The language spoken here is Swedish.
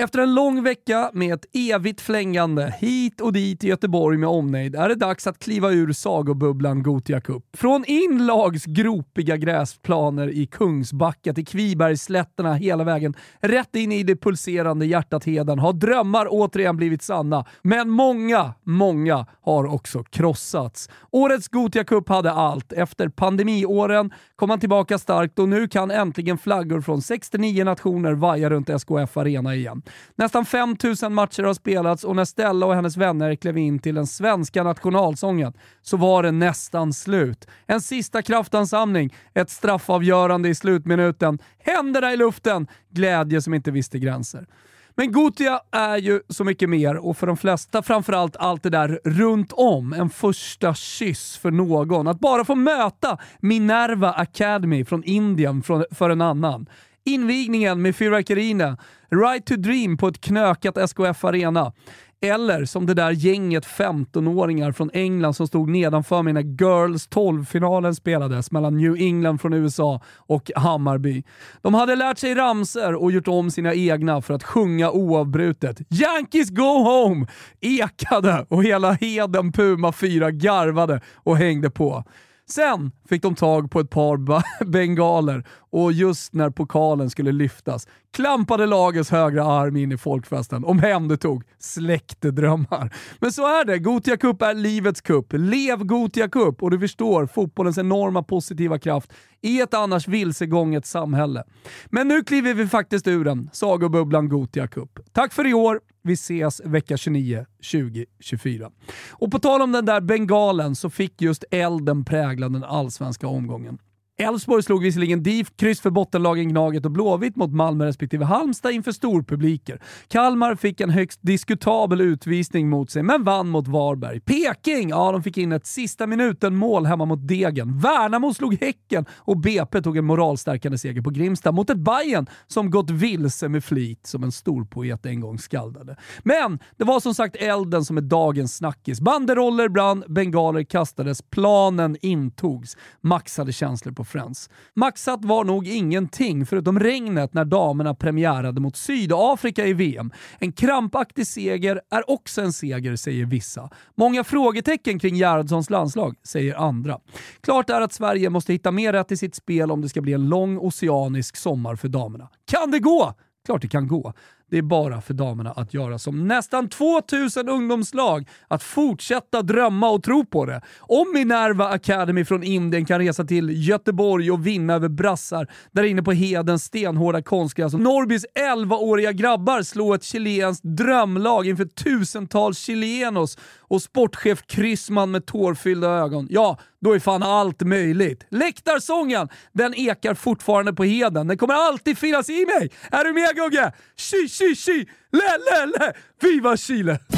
Efter en lång vecka med ett evigt flängande hit och dit i Göteborg med omnejd är det dags att kliva ur sagobubblan Gotia Cup. Från inlags gropiga gräsplaner i Kungsbacka till Kvibergsslätterna hela vägen rätt in i det pulserande hjärtat Heden har drömmar återigen blivit sanna. Men många, många har också krossats. Årets Gotia Cup hade allt. Efter pandemiåren kom han tillbaka starkt och nu kan äntligen flaggor från 69 nationer vaja runt SKF Arena igen. Nästan 5000 matcher har spelats och när Stella och hennes vänner klev in till den svenska nationalsången så var det nästan slut. En sista kraftansamling, ett straffavgörande i slutminuten, händerna i luften, glädje som inte visste gränser. Men Gotia är ju så mycket mer och för de flesta framförallt allt det där runt om. En första kyss för någon. Att bara få möta Minerva Academy från Indien för en annan. Invigningen med fyrverkerierna, Right to Dream på ett knökat SKF Arena. Eller som det där gänget 15-åringar från England som stod nedanför mig när Girls 12-finalen spelades mellan New England från USA och Hammarby. De hade lärt sig ramser och gjort om sina egna för att sjunga oavbrutet. “Yankees go home!” ekade och hela Heden Puma 4 garvade och hängde på. Sen fick de tag på ett par bengaler och just när pokalen skulle lyftas klampade lagets högra arm in i folkfesten, omhändertog, släktedrömmar. Men så är det, Gotia Cup är livets cup. Lev Gotia Cup! Och du förstår fotbollens enorma positiva kraft i ett annars vilsegånget samhälle. Men nu kliver vi faktiskt ur den, sagobubblan Gotia Cup. Tack för i år, vi ses vecka 29 2024. Och på tal om den där bengalen så fick just elden prägla den allsvenska omgången. Elfsborg slog visserligen DIF, kryss för bottenlagen Gnaget och Blåvitt mot Malmö respektive Halmstad inför storpubliker. Kalmar fick en högst diskutabel utvisning mot sig, men vann mot Varberg. Peking, ja de fick in ett sista minuten-mål hemma mot Degen. Värnamo slog Häcken och BP tog en moralstärkande seger på Grimsta mot ett Bayern som gått vilse med flit, som en stor poet en gång skaldade. Men det var som sagt elden som är dagens snackis. Banderoller brann, bengaler kastades, planen intogs. Maxade känslor på Friends. Maxat var nog ingenting förutom regnet när damerna premiärade mot Sydafrika i VM. En krampaktig seger är också en seger, säger vissa. Många frågetecken kring Gerhardssons landslag, säger andra. Klart är att Sverige måste hitta mer rätt i sitt spel om det ska bli en lång oceanisk sommar för damerna. Kan det gå? Klart det kan gå. Det är bara för damerna att göra som nästan 2000 ungdomslag, att fortsätta drömma och tro på det. Om Minerva Academy från Indien kan resa till Göteborg och vinna över brassar där inne på Hedens stenhårda konstgräs. Och Norrbys 11-åriga grabbar slå ett chilenskt drömlag inför tusentals chilenos. Och sportchef Kryssman med tårfyllda ögon, ja, då är fan allt möjligt. Läktarsången, den ekar fortfarande på Heden. Den kommer alltid finnas i mig. Är du med Gugge? Chi, chi, chi! Le, le, le! Viva Chile!